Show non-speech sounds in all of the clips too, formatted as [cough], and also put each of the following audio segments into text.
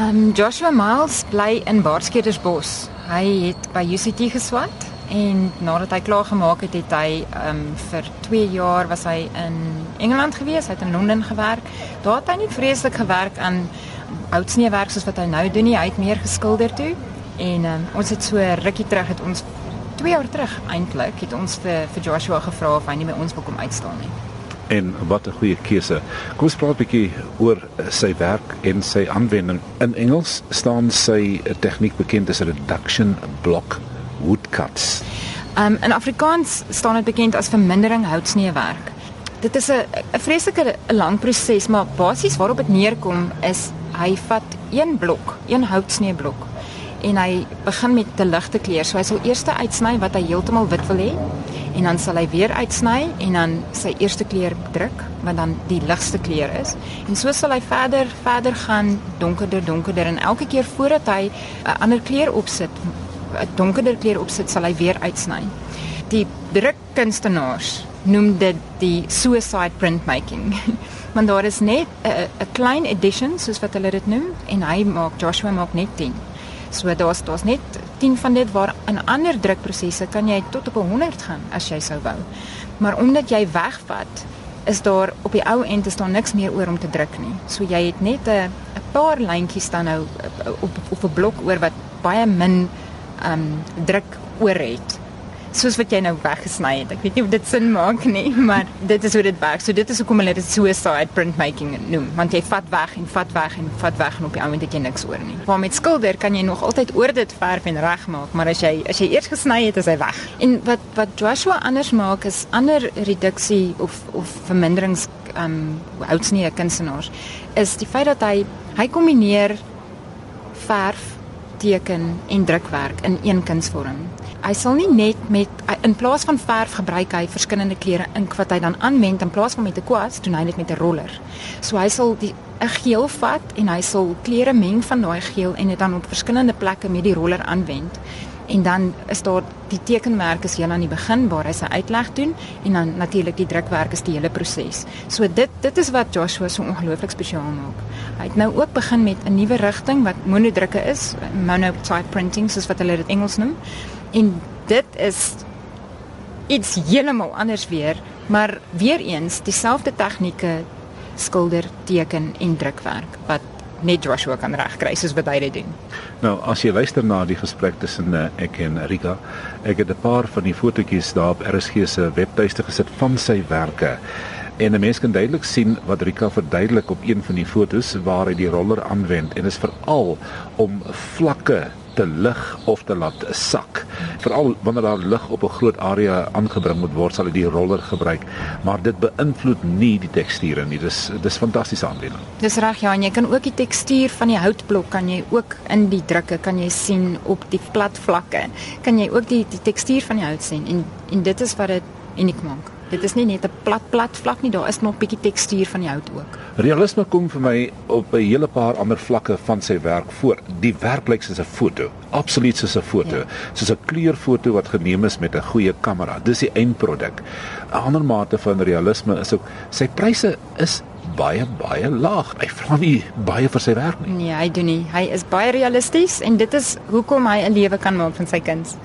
Um Joshua Miles bly in Baarsketersbos. Hy het by UCT geswat en nadat hy klaar gemaak het, het hy um vir 2 jaar was hy in Engeland gewees, hy het in Londen gewerk. Daar het hy nie vreeslik gewerk aan houtsneewerk soos wat hy nou doen nie. Hy het meer geskilder toe. En um, ons het so rukkie terug het ons 2 jaar terug eintlik het ons vir vir Joshua gevra of hy nie by ons wil kom uitstaan nie en wat 'n goeie keuse. Kom ons praat 'n bietjie oor sy werk en sy aanwending. In Engels staan sy tegniek bekend as reduction block woodcuts. Um in Afrikaans staan dit bekend as vermindering houtsneewerk. Dit is 'n 'n vreeslike lang proses, maar basies waarop dit neerkom is hy vat een blok, een houtsneeblok en hy begin met te ligte kleur. So hy sal eers uitsny wat hy heeltemal wit wil hê en dan sal hy weer uitsny en dan sy eerste kleur druk wat dan die ligste kleur is. En so sal hy verder verder gaan donkerder donkerder. En elke keer voordat hy 'n ander kleur opsit 'n donkerder kleur opsit sal hy weer uitsny. Die drukkunstenaars noem dit die suicide printmaking. [laughs] Want daar is net 'n klein edition soos wat hulle dit noem en hy maak Joshua maak net 10 So daar's daar's net 10 van dit waar in ander drukprosesse kan jy tot op 100 gaan as jy sou wou. Maar omdat jy wegvat, is daar op die ou end is daar niks meer oor om te druk nie. So jy het net 'n 'n paar lyntjies dan nou op op 'n blok oor wat baie min ehm um, druk oor het soos wat jy nou weggesny het. Ek weet nie of dit sin maak nie, [laughs] maar dit is hoe dit werk. So dit is hoekom hulle dit suicide printmaking noem, want jy vat weg en vat weg en vat weg en op die oomblik het jy niks oor nie. Maar met skilder kan jy nog altyd oor dit verf en regmaak, maar as jy as jy eers gesny het, is hy weg. En wat wat Joshua anders maak is ander reduksie of of verminderings um houtsnee kunstenaars is die feit dat hy hy kombineer verf teken en drukwerk in een kunsvorm hy sal nie net met in plaas van verf gebruik hy verskillende kleure ink wat hy dan aanwend in plaas van met 'n kwas doen hy dit met 'n roller. So hy sal die 'n geel vat en hy sal kleure meng van daai geel en dit dan op verskillende plekke met die roller aanwend. En dan is daar die tekenmerk is heel aan die begin waar hy sy uitleg doen en dan natuurlik die drukwerk is die hele proses. So dit dit is wat Joshua so ongelooflik spesiaal maak. Hy het nou ook begin met 'n nuwe rigting wat monodrukke is, monotype printing soos wat hulle dit Engels noem. En dit is iets heeltemal anders weer, maar weer eens dieselfde tegnieke skilder, teken en drukwerk wat net Joshua kan regkry soos wat hy dit doen. Nou, as jy luister na die gesprek tussen uh, ek en Rika, ek het 'n paar van die fotootjies daar op RSG se webtuiste gesit van sy werke. En 'n mens kan duidelik sien wat Rika verduidelik op een van die fotos waar hy die roller aanwend en dit is veral om vlakke te lig of te laat sak. Veral wanneer daar lig op 'n groot area aangebring moet word, sal hy die roller gebruik, maar dit beïnvloed nie die teksture nie. Dis dis fantastiese aanwending. Dis reg ja, en jy kan ook die tekstuur van die houtblok kan jy ook in die drukke kan jy sien op die plat vlakke. Kan jy ook die die tekstuur van die hout sien en en dit is wat dit uniek maak. Dit is nie net 'n plat plat vlak nie, daar is nog 'n bietjie tekstuur van die hout ook. Realisme kom vir my op 'n hele paar ander vlakke van sy werk voor. Die werk lyk soos 'n foto, absoluut soos 'n foto, ja. soos 'n kleurfoto wat geneem is met 'n goeie kamera. Dis die eindproduk. 'n Ander mate van realisme is ook sy pryse is baie baie laag. Hy vra nie baie vir sy werk nie. Nee, hy doen nie. Hy is baie realisties en dit is hoekom hy 'n lewe kan maak van sy kuns.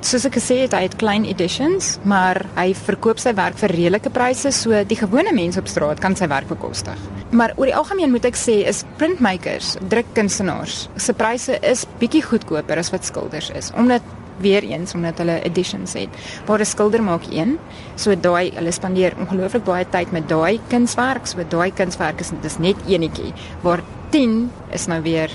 Soos ek gesê het, hy het klein editions, maar hy verkoop sy werk vir redelike pryse, so die gewone mens op straat kan sy werk bekostig. Maar oor die algemeen moet ek sê is printmakers, drukkunstenaars, se pryse is bietjie goedkoper as wat skilders is, omdat weer eens omdat hulle editions het. Waar 'n skilder maak een, so daai hulle spandeer ongelooflik baie tyd met daai kunswerk, so daai kunswerk is dis net enetjie, waar 10 is nou weer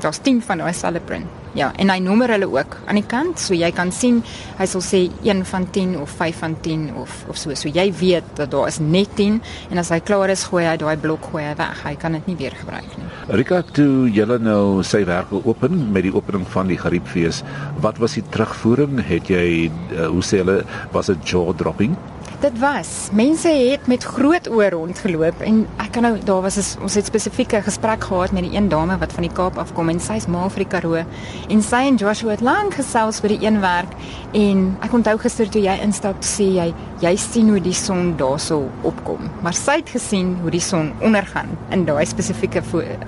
daar's 10 van daai selfe print. Ja, en hy noemer hulle ook aan die kant, so jy kan sien hy sal sê 1 van 10 of 5 van 10 of of so. So jy weet dat daar is net 10 en as hy klaar is, gooi hy daai blok gooi hy weg. Hy kan dit nie weer gebruik nie. Rika, toe julle nou sy werk open met die opening van die Gariepfees, wat was die terugvoering? Het jy uh, hoe sê hulle was dit jaw dropping? Dit was. Mense het met groot oë rondgeloop en ek kan nou daar was is, ons het spesifieke gesprek gehad met die een dame wat van die Kaap afkom en sy's ma vir die Karoo en sy en Joshua het lank gesels by die een werk en ek onthou gister toe jy instap sê jy jy sien hoe die son daarso opkom maar sy het gesien hoe die son ondergaan in daai spesifieke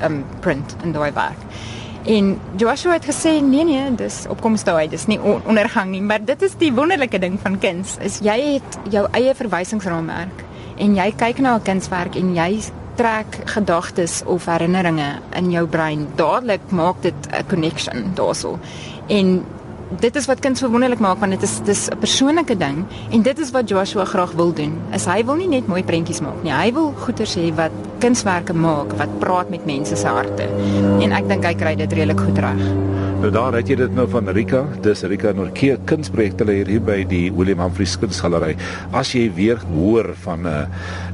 um, print in daai werk. En Joshua het gesê nee nee, dis opkomsdaai, dis nie ondergang nie, maar dit is die wonderlike ding van kuns. Is jy het jou eie verwysingsraamwerk en jy kyk na 'n kunswerk en jy trek gedagtes of herinneringe in jou brein. Dadelik maak dit 'n connection daarso. En dit is wat kuns verwonderlik maak want dit is dis 'n persoonlike ding en dit is wat Joshua graag wil doen. Is hy wil nie net mooi prentjies maak nie. Hy wil goeders hê wat kunswerke maak wat praat met mense se harte. En ek dink hy kry dit redelik goed reg. Nou daar het jy dit nou van Rika, dis Rika Norke kunsprojekte hier by die William Humphreys Kunsgalery. As jy weer hoor van uh,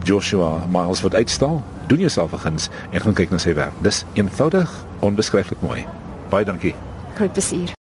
Joshua Miles wat uitstal, doen jouself 'n guns en gaan kyk na sy werk. Dis eenvoudig, onbeskryflik mooi. Baie dankie. Groot plesier.